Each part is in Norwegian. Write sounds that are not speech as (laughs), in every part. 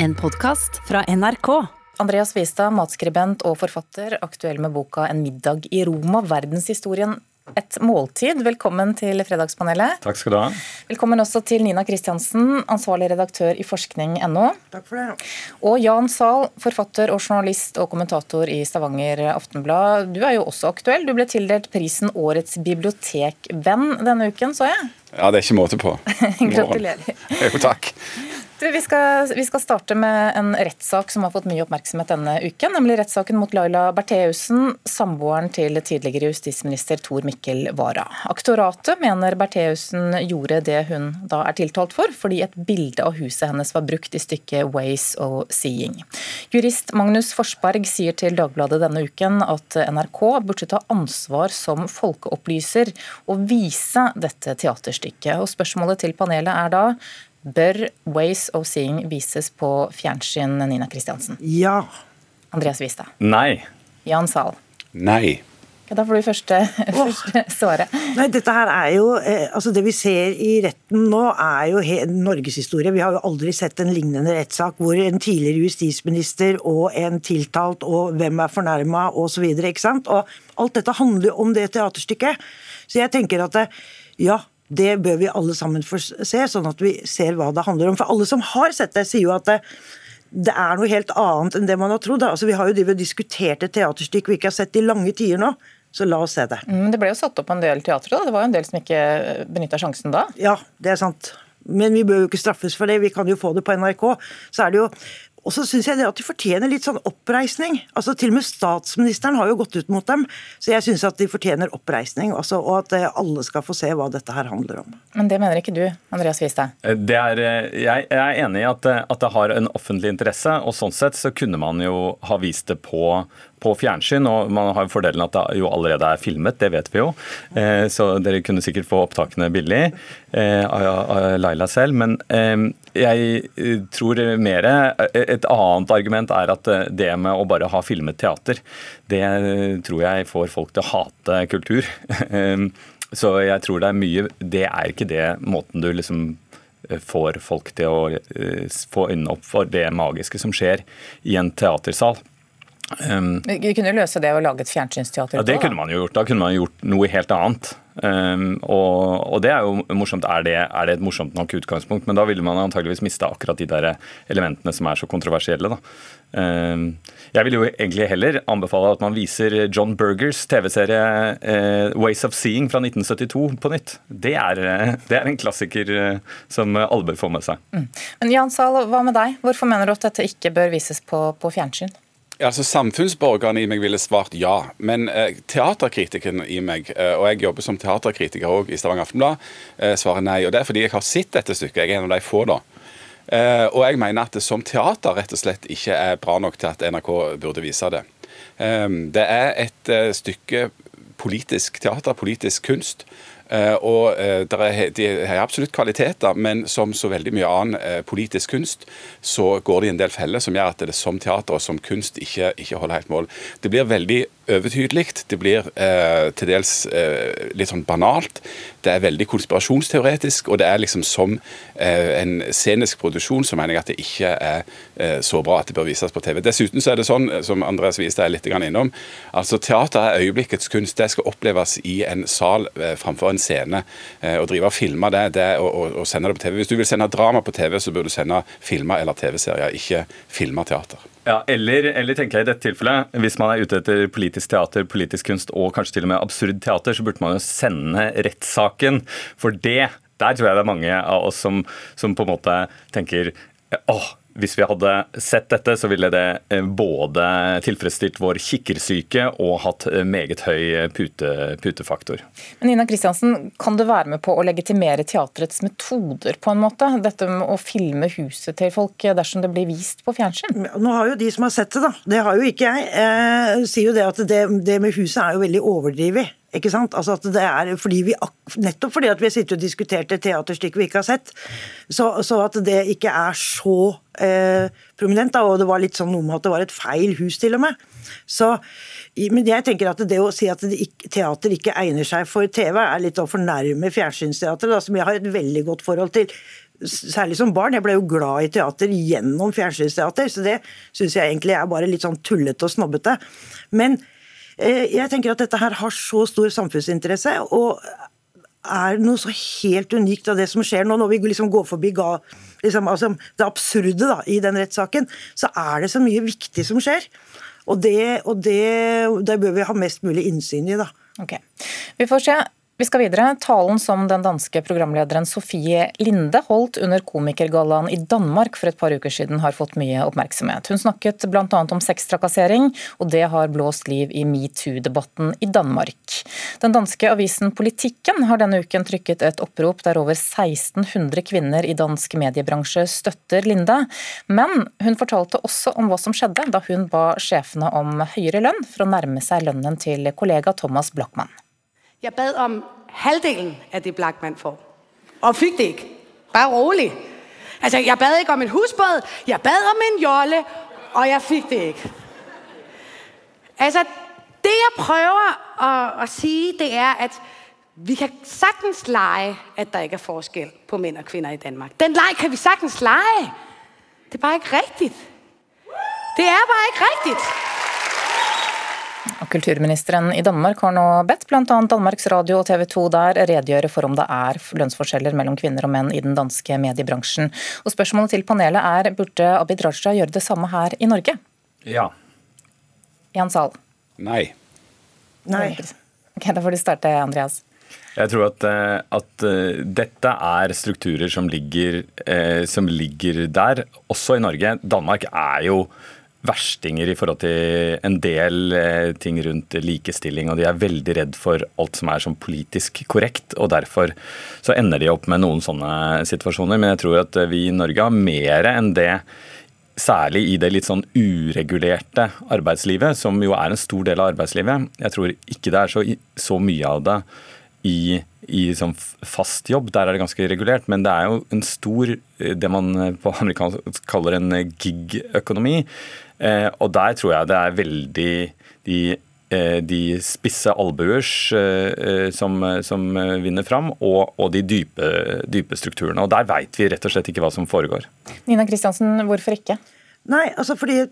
En podkast fra NRK. Andreas Wistad, matskribent og forfatter, aktuell med boka 'En middag i Roma verdenshistorien et måltid'. Velkommen til Fredagspanelet. Takk skal du ha. Velkommen også til Nina Kristiansen, ansvarlig redaktør i forskning.no. Takk for det. Og Jan Zahl, forfatter og journalist og kommentator i Stavanger Aftenblad. Du er jo også aktuell. Du ble tildelt prisen Årets bibliotekvenn denne uken, så jeg. Ja, det er ikke måte på. (laughs) Gratulerer. Jo, takk. Vi, skal, vi, skal, starte med en rettssak som har fått mye oppmerksomhet denne uken. Nemlig rettssaken mot Laila Bertheussen, samboeren til tidligere justisminister Tor Mikkel Wara. Aktoratet mener Bertheussen gjorde det hun da er tiltalt for, fordi et bilde av huset hennes var brukt i stykket 'Ways of Seeing'. Jurist Magnus Forsberg sier til Dagbladet denne uken at NRK burde ta ansvar som folkeopplyser og vise dette teaterstykket. Og Spørsmålet til panelet er da Bør Ways of Seeing vises på fjernsyn, Nina Kristiansen? Ja. Andreas Wistad? Nei. Jan Zahl? Nei. Ja, da får du første, (laughs) første svaret. Nei, dette her er jo, eh, altså Det vi ser i retten nå, er jo norgeshistorie. Vi har jo aldri sett en lignende rettssak hvor en tidligere justisminister og en tiltalt og hvem er fornærma osv. Alt dette handler jo om det teaterstykket. Så jeg tenker at ja, det bør vi alle sammen få se, sånn at vi ser hva det handler om. For alle som har sett det, sier jo at det, det er noe helt annet enn det man har trodd. Altså, vi har jo diskutert et teaterstykke vi ikke har sett i lange tider nå. Så la oss se det. Men det ble jo satt opp en del teatre, da. Det var jo en del som ikke benytta sjansen da? Ja, det er sant. Men vi bør jo ikke straffes for det. Vi kan jo få det på NRK. Så er det jo og så syns jeg det at de fortjener litt sånn oppreisning. Altså Til og med statsministeren har jo gått ut mot dem. Så jeg syns at de fortjener oppreisning, altså, og at eh, alle skal få se hva dette her handler om. Men det mener ikke du, Andreas Wistad? Eh, eh, jeg, er enig i at, at det har en offentlig interesse, og sånn sett så kunne man jo ha vist det på på fjernsyn, og man har jo fordelen at det jo allerede er filmet, det vet vi jo. Eh, så dere kunne sikkert få opptakene billig eh, av Laila selv. Men eh, jeg tror mer Et annet argument er at det med å bare ha filmet teater, det tror jeg får folk til å hate kultur. (laughs) Så jeg tror det er mye Det er ikke det måten du liksom får folk til å få øynene opp for det magiske som skjer i en teatersal. Um, Vi kunne løse det å lage et fjernsynsteater? Ja, Det kunne man jo gjort. Da kunne man gjort noe helt annet. Um, og, og, det er jo morsomt. Er det, er det, et morsomt nok utgangspunkt? Men da ville man antageligvis miste akkurat de der elementene som er så kontroversielle. Da. Um, jeg vil jo egentlig heller anbefale at man viser John Burgers TV-serie uh, 'Ways of Seeing' fra 1972 på nytt. Det er, det er en klassiker uh, som alle bør få med seg. Mm. Men Jan Zahl, hva med deg? Hvorfor mener du at dette ikke bør vises på, på fjernsyn? Ja, altså Samfunnsborgerne i meg ville svart ja, men eh, teaterkritikeren i meg, eh, og jeg jobber som teaterkritiker òg i Stavanger Aftenblad, eh, svarer nei. og Det er fordi jeg har sett dette stykket. Jeg er en av de få, da. Eh, og jeg mener at det som teater rett og slett ikke er bra nok til at NRK burde vise det. Eh, det er et eh, stykke politisk teater, politisk kunst, og eh, er, De har absolutt kvaliteter, men som så veldig mye annen eh, politisk kunst, så går det i en del feller som gjør at det som teater og som kunst ikke, ikke holder helt mål. Det blir veldig overtydelig. Det blir eh, til dels eh, litt sånn banalt. Det er veldig konspirasjonsteoretisk, og det er liksom som eh, en scenisk produksjon så mener jeg at det ikke er eh, så bra at det bør vises på TV. Dessuten så er det sånn, som Andreas viste er litt innom, altså teater er øyeblikkets kunst. Det skal oppleves i en sal eh, framfor en scene. Eh, å drive og filme det, det og sende det på TV. Hvis du vil sende drama på TV, så bør du sende filmer eller TV-serier, ikke filme teater. Ja, eller, eller, tenker jeg i dette tilfellet, hvis man er ute etter politisk teater, politisk kunst og kanskje til og med absurd teater, så burde man jo sende rettssaken. For det, der tror jeg det er mange av oss som, som på en måte tenker åh, hvis vi hadde sett dette, så ville det eh, både tilfredsstilt vår kikkersyke og hatt eh, meget høy eh, pute, putefaktor. Men Nina Kristiansen, kan du være med på å legitimere teatrets metoder på en måte? Dette med å filme huset til folk dersom det blir vist på fjernsyn? Nå har jo de som har sett det, da. Det har jo ikke jeg. Jeg sier jo det at det, det med huset er jo veldig overdrevet. Ikke sant? Altså at det er fordi vi, nettopp fordi at vi har sittet og diskutert et teaterstykke vi ikke har sett, så, så at det ikke er så eh, prominent. Da, og det var litt sånn noe med at det var et feil hus, til og med. Så, men jeg tenker at det å si at ikke, teater ikke egner seg for TV, er litt å fornærme fjernsynsteatret, som jeg har et veldig godt forhold til. særlig som barn. Jeg ble jo glad i teater gjennom fjernsynsteater, så det syns jeg egentlig er bare litt sånn tullete og snobbete. Men jeg tenker at dette her har så stor samfunnsinteresse, og er noe så helt unikt av det som skjer nå, når vi liksom går forbi ga, liksom, altså, det absurde da, i den rettssaken, så er det så mye viktig som skjer. Og det, og det, det bør vi ha mest mulig innsyn i, da. Ok. Vi får se vi skal videre. Talen som den danske programlederen Sofie Linde holdt under komikergallaen i Danmark for et par uker siden, har fått mye oppmerksomhet. Hun snakket bl.a. om sextrakassering, og det har blåst liv i metoo-debatten i Danmark. Den danske avisen Politikken har denne uken trykket et opprop der over 1600 kvinner i dansk mediebransje støtter Linde. Men hun fortalte også om hva som skjedde da hun ba sjefene om høyere lønn for å nærme seg lønnen til kollega Thomas Blockmann. Jeg bad om halvdelen af det, Blackman får. Og fik det ikke. Bare rolig. Altså, jeg bad ikke om en husbåd, jeg bad om en jolle, og jeg fik det ikke. Altså, det jeg prøver at, at sige, det er, at vi kan sagtens lege, at der ikke er forskel på mænd og kvinder i Danmark. Den leg kan vi sagtens lege. Det er bare ikke rigtigt. Det er bare ikke rigtigt. Og kulturministeren i Danmark har nå bedt bl.a. Danmarks Radio og TV 2 der redegjøre for om det er lønnsforskjeller mellom kvinner og menn i den danske mediebransjen. Og Spørsmålet til panelet er burde Abid Raja gjøre det samme her i Norge? Ja. Jan Sahl? Nei. Nei. Ok, Da får du starte, Andreas. Jeg tror at, eh, at, eh, dette er strukturer som ligger, eh, som ligger der, også i Norge. Danmark er jo verstinger i forhold til en del eh, ting rundt likestilling, og de er veldig redd for alt som er sånn politisk korrekt. og Derfor så ender de opp med noen sånne situasjoner. Men jeg tror at vi i Norge har mer enn det. Særlig i det litt sånn uregulerte arbeidslivet, som jo er en stor del av arbeidslivet. Jeg tror ikke det er så, så mye av det i, i sånn fast jobb. Der er det ganske regulert. Men det er jo en stor, det man på amerikansk kaller en gig-økonomi. Eh, og der tror jeg det er veldig de, eh, de spisse albuers eh, som, som, vinner fram, og, og de dype, dype, strukturene. Og Der veit vi rett og slett ikke hva som foregår. Nina Kristiansen, hvorfor ikke? Nei, altså fordi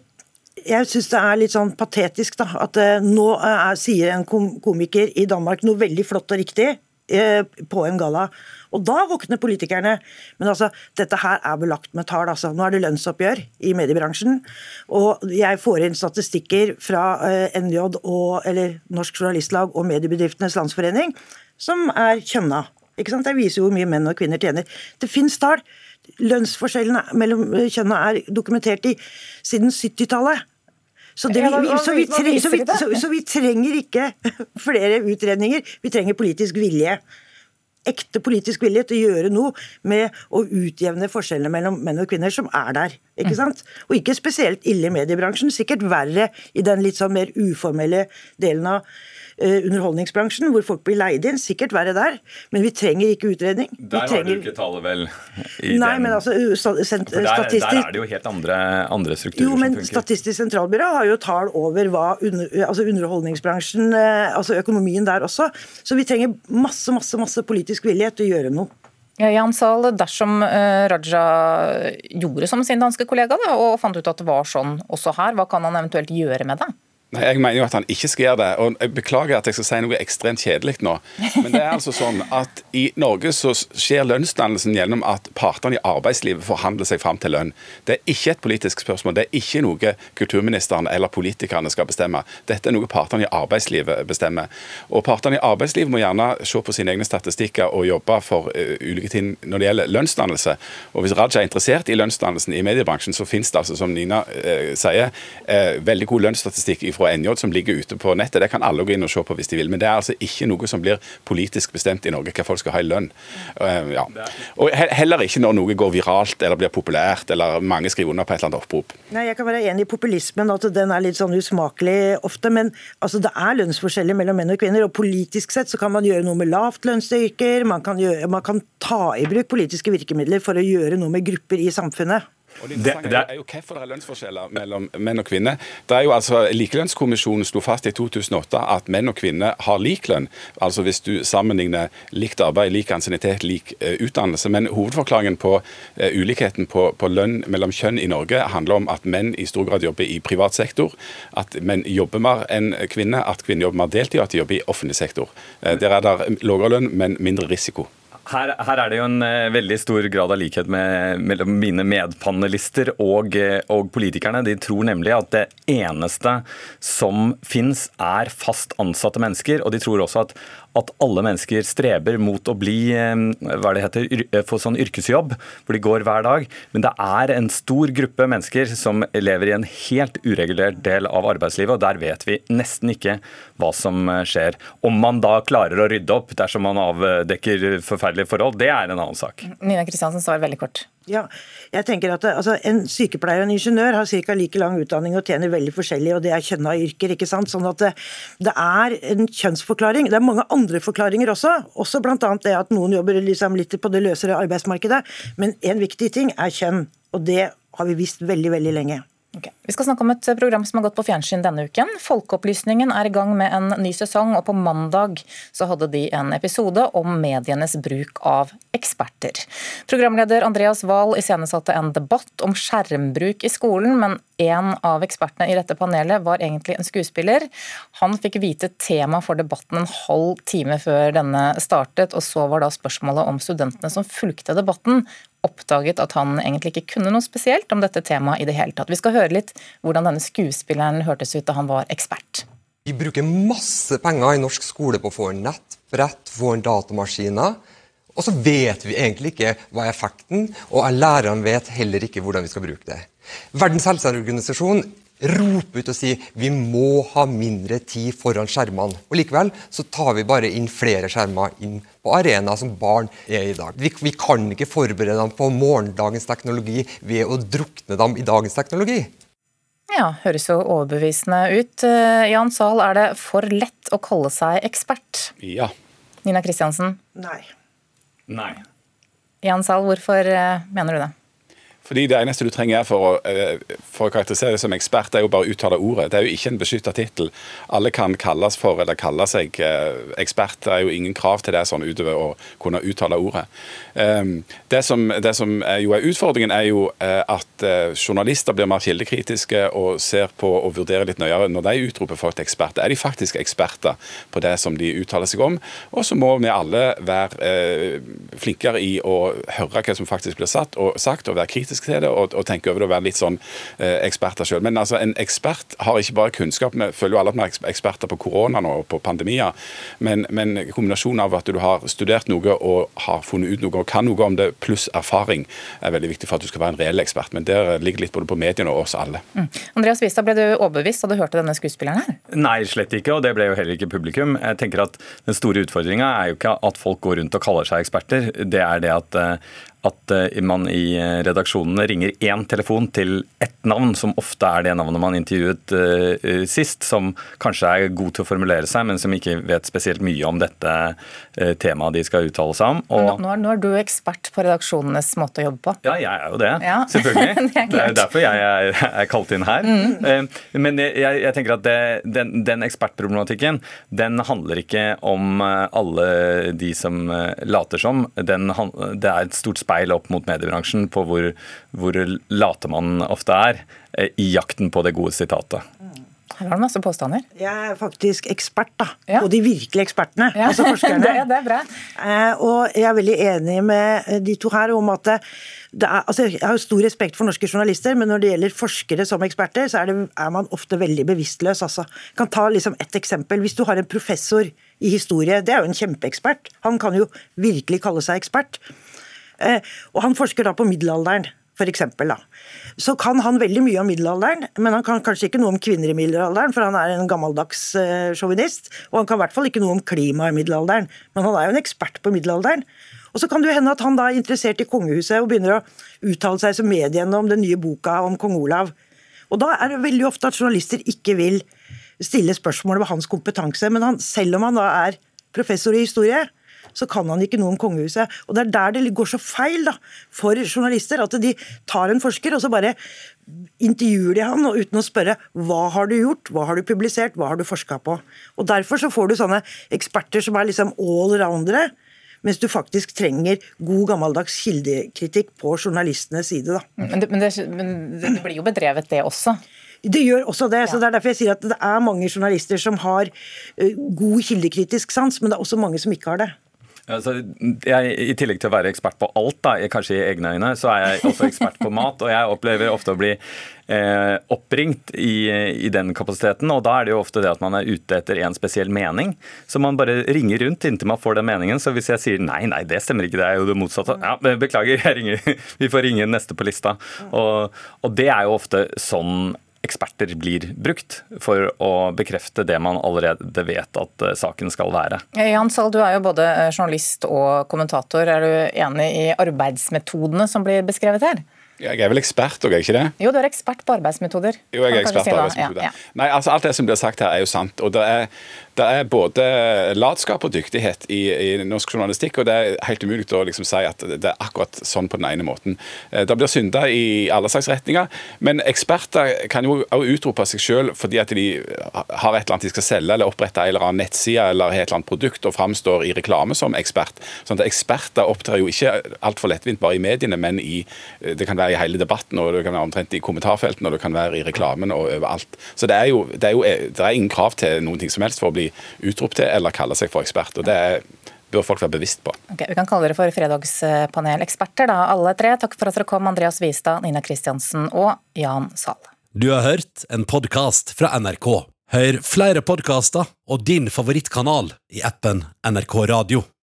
jeg syns det er litt sånn patetisk da, at nå er, sier en komiker i Danmark noe veldig flott og riktig på en galla. Og da våkner politikerne. Men altså, dette her er belagt med tall. Altså. Nå er det lønnsoppgjør i mediebransjen. Og jeg får inn statistikker fra eh, NJ, og, eller Norsk Journalistlag og Mediebedriftenes Landsforening som er kjønna. Ikke sant? Det viser jo hvor mye menn og kvinner tjener. Det fins tall. Lønnsforskjellene mellom kjønna er dokumentert i siden 70-tallet. Så, vi, så, vi, så, vi, så, vi, trenger ikke (laughs) flere utredninger, vi trenger politisk vilje. Ekte politisk vilje til å gjøre noe med å utjevne forskjellene mellom menn og kvinner, som er der. Ikke mm. sant? Og ikke spesielt ille i mediebransjen, sikkert verre i den litt sånn mer uformelle delen av Eh, underholdningsbransjen, hvor folk blir leid inn. Sikkert verre der, men vi trenger ikke utredning. Vi der trenger... har du ikke tallet, vel? Nei, den... men altså statistisk... Der, der, er det jo helt andre, andre strukturer jo, men som funker. Statistisk sentralbyrå har jo tall over hva under, altså underholdningsbransjen, altså økonomien der også. Så vi trenger masse, masse, masse politisk vilje til å gjøre noe. Ja, Jan Sahl, Dersom uh, Raja gjorde som sin danske kollega da, og fant ut at det var sånn også her, hva kan han eventuelt gjøre med det? Nei, Jeg mener jo at han ikke skal gjøre det. og Jeg beklager at jeg skal si noe ekstremt kjedelig nå. Men det er altså sånn at i Norge så skjer lønnsdannelsen gjennom at partene i arbeidslivet forhandler seg fram til lønn. Det er ikke et politisk spørsmål. Det er ikke noe kulturministeren eller politikerne skal bestemme. Dette er noe partene i arbeidslivet bestemmer. Og partene i arbeidslivet må gjerne se på sine egne statistikker og jobbe for uh, ulike ting når det gjelder lønnsdannelse. Og hvis Raja er interessert i lønnsdannelsen i mediebransjen, så finnes det altså, som Nina eh, sier, eh, veldig god lønnsstatistikk fra NJ som ligger ute på nettet. Det kan alle gå inn og se på hvis de vil. Men det er altså ikke noe som blir politisk bestemt i Norge, hva folk skal ha i lønn. Uh, ja. Og heller ikke når noe går viralt eller blir populært, eller mange skriver under på et eller annet opprop. Nei, Jeg kan være enig i populismen, at den er litt sånn usmakelig ofte. Men altså, det er lønnsforskjeller mellom menn og kvinner. Og politisk sett så kan man gjøre noe med lavtlønnsyrker. Man, man kan ta i bruk politiske virkemidler for å gjøre noe med grupper i samfunnet. Og det interessante er jo hvorfor det er lønnsforskjeller mellom menn og kvinner. Det er jo altså, Likelønnskommisjonen slo fast i 2008 at menn og kvinner har lik lønn. Altså hvis du sammenligner likt arbeid, lik ansiennitet, lik uh, utdannelse. Men hovedforklaringen på uh, ulikheten på, på, lønn mellom kjønn i Norge handler om at menn i stor grad jobber i privat sektor, at menn jobber mer enn kvinner, at kvinner jobber mer deltid, og at de jobber i offentlig sektor. Uh, der er det lavere lønn, men mindre risiko. Her, her, er det jo en uh, veldig stor grad av likhet med, mellom mine medpanelister og, uh, og, politikerne. De tror nemlig at det eneste som fins er fast ansatte mennesker. Og de tror også at at alle mennesker streber mot å bli hva det heter, eh, få sånn yrkesjobb, hvor de går hver dag. Men det er en stor gruppe mennesker som lever i en helt uregulert del av arbeidslivet, og der vet vi nesten ikke hva som eh, skjer. Om man da klarer å rydde opp dersom man avdekker forferdelige forhold, det er en annen sak. Nina Kristiansen svarer veldig kort. Ja, jeg tenker at altså, En sykepleier og en ingeniør har ca. like lang utdanning og tjener veldig forskjellig, og det er kjønna yrker. ikke sant? Sånn at det, det, er en kjønnsforklaring. Det er mange andre forklaringer også, også bl.a. det at noen jobber liksom litt på det løsere arbeidsmarkedet. Men en viktig ting er kjønn, og det har vi visst veldig, veldig lenge. Okay. Vi skal snakke om et program som har gått på fjernsyn denne uken. Folkeopplysningen er i gang med en ny sesong, og på mandag så hadde de en episode om medienes bruk av eksperter. Programleder Andreas Wahl iscenesatte en debatt om skjermbruk i skolen, men en av ekspertene i dette panelet var egentlig en skuespiller. Han fikk vite tema for debatten en halv time før denne startet, og så var da spørsmålet om studentene som fulgte debatten, oppdaget at han egentlig ikke kunne noe spesielt om dette temaet i det hele tatt. Vi skal høre litt hvordan denne skuespilleren hørtes ut da han var ekspert. Vi bruker masse penger i norsk skole på å få en nettbrett, få en datamaskiner. Og så vet vi egentlig ikke hva er effekten, og lærerne vet heller ikke hvordan vi skal bruke det. Verdens helseorganisasjon roper ut og sier vi må ha mindre tid foran skjermene. Og Likevel så tar vi bare inn flere skjermer inn på arenaer som barn er i dag. Vi, vi, kan ikke forberede dem på morgendagens teknologi ved å drukne dem i dagens teknologi. Ja, høres jo overbevisende ut. Eh, Jan Zahl, er det for lett å kalle seg ekspert? Ja. Nina Kristiansen? Nei. Nei. Jan Zahl, hvorfor eh, mener du det? Fordi Det eneste du trenger for å, eh, for å karakterisere deg som ekspert, er jo bare å uttale ordet. Det er jo ikke en beskytta tittel. Alle kan kalles for eller kalle seg eh, ekspert. Det er jo ingen krav til det sånn utover å kunne uttale ordet. Ehm, det som, det som jo er utfordringen, er jo eh, at journalister blir mer kildekritiske og ser på og vurderer litt nøyere når de utroper folk til ekspert. Er de faktisk eksperter på det som de uttaler seg om? Og så må vi alle være flinkere i å høre hva som faktisk blir sagt, og være kritiske kritisk til det og, og tenke over det og være litt sånn eh, eksperter sjøl. Men altså, en ekspert har ikke bare kunnskap. Vi føler jo alle at vi er eksperter på korona nå, og på pandemier. Men, men kombinasjonen av at du har studert noe og har funnet ut noe og kan noe om det, pluss erfaring, er veldig viktig for at du skal være en reell ekspert. Men der ligger litt både på mediene og oss alle. Mm. Andreas Wistad, ble du overbevist da du hørte denne skuespilleren her? Nei, slett ikke, og det ble jo heller ikke publikum. Jeg tenker at Den store utfordringa er jo ikke at folk går rundt og kaller seg eksperter. Det er det at eh, at eh, man i eh, redaksjonene ringer én telefon til ett navn, som ofte er det navnet man intervjuet uh, sist, som kanskje er god til å formulere seg, men som ikke vet spesielt mye om dette temaet de skal uttale seg om. Og... Nå, nå, er du ekspert på redaksjonenes måte å jobbe på. Ja, jeg er jo det. Ja. (laughs) Selvfølgelig. det, er det, er derfor jeg er, er kalt inn her. Mm. Men jeg, jeg, tenker at det, den, den, ekspertproblematikken, den handler ikke om alle de som later som. Den, det er et stort speil speil opp mot mediebransjen på hvor, hvor late man ofte er eh, i jakten på det gode sitatet. Her har du masse påstander. Jeg er faktisk ekspert da, ja. på de virkelige ekspertene. Ja. altså (laughs) forskerne. det, det, er bra. Eh, og jeg er veldig enig med de to her om at er, altså jeg har stor respekt for norske journalister, men når det gjelder forskere som eksperter, så er, det, er man ofte veldig bevisstløs. Altså. Jeg kan ta liksom et eksempel. Hvis du har en professor i historie, det er jo en kjempeekspert. Han kan jo virkelig kalle seg ekspert. Eh, og han forsker da på middelalderen. For eksempel. Så kan han veldig mye om middelalderen, men han kan kanskje ikke noe om kvinner i middelalderen, for han er en gammeldags uh, sjåvinist. Og han kan i hvert fall ikke noe om klima i middelalderen, men han er jo en ekspert på middelalderen. Og så kan det jo hende at han da er interessert i kongehuset og begynner å uttale seg som mediene om den nye boka om kong Olav. Og da er det veldig ofte at journalister ikke vil stille spørsmål ved hans kompetanse, men han, selv om han da er professor i historie, så kan han ikke noe om kongehuset. Og Det er der det går så feil da, for journalister. At de tar en forsker, og så bare intervjuer de han, og uten å spørre hva har du gjort, hva har du publisert, hva har du forska på. Og Derfor så får du sånne eksperter som er liksom allroundere mens du faktisk trenger god gammeldags kildekritikk på journalistenes side. Da. Men, det, men, det, men det blir jo bedrevet, det også? Det gjør også det. så Det er derfor jeg sier at det er mange journalister som har eh, god kildekritisk sans, men det er også mange som ikke har det. Altså, jeg, I tillegg til å være ekspert på alt, da, kanskje i egne øyne, så er jeg også ekspert på mat. Og jeg opplever ofte å bli eh, oppringt i, i, den kapasiteten. Og da er det jo ofte det at man er ute etter en spesiell mening. Så man bare ringer rundt inntil man får den meningen. Så hvis jeg sier nei, nei, det stemmer ikke, det er jo det motsatte. Ja, beklager, jeg ringer. (laughs) vi får ringe neste på lista. Og, og det er jo ofte sånn eksperter blir brukt for å bekrefte det man allerede vet at eh, saken skal være. Jan Sahl, du er jo både eh, journalist og kommentator. Er du enig i arbeidsmetodene som blir beskrevet her? Jeg er vel ekspert òg, er jeg ikke det? Jo, du er ekspert på arbeidsmetoder. Jo, jeg er ekspert på arbeidsmetoder. Ja, ja. Nei, altså Alt det som blir sagt her, er jo sant. og det er det er både latskap og dyktighet i, i, norsk journalistikk, og det er helt umulig å liksom si at det er akkurat sånn på den ene måten. Eh, det blir synda i alle slags retninger, men eksperter kan jo også utrope seg selv fordi at de har et eller annet de skal selge, eller opprette en eller annen nettside eller et eller annet produkt og framstår i reklame som ekspert. Sånn at Eksperter opptrer jo ikke altfor lettvint bare i mediene, men i, det kan være i hele debatten, og det kan være omtrent i kommentarfeltene, og det kan være i reklamen og overalt. Så det er jo, det er jo det er ingen krav til noen ting som helst for å bli utropt til eller kalle seg for ekspert. og det bør folk være bevisst på. Okay, vi kan kalle dere for fredagspaneleksperter, da, alle tre. Takk for at dere kom, Andreas Vistad, Nina Kristiansen og Jan Sahl. Du har hørt en podkast fra NRK. Hør flere podkaster og din favorittkanal i appen NRK Radio.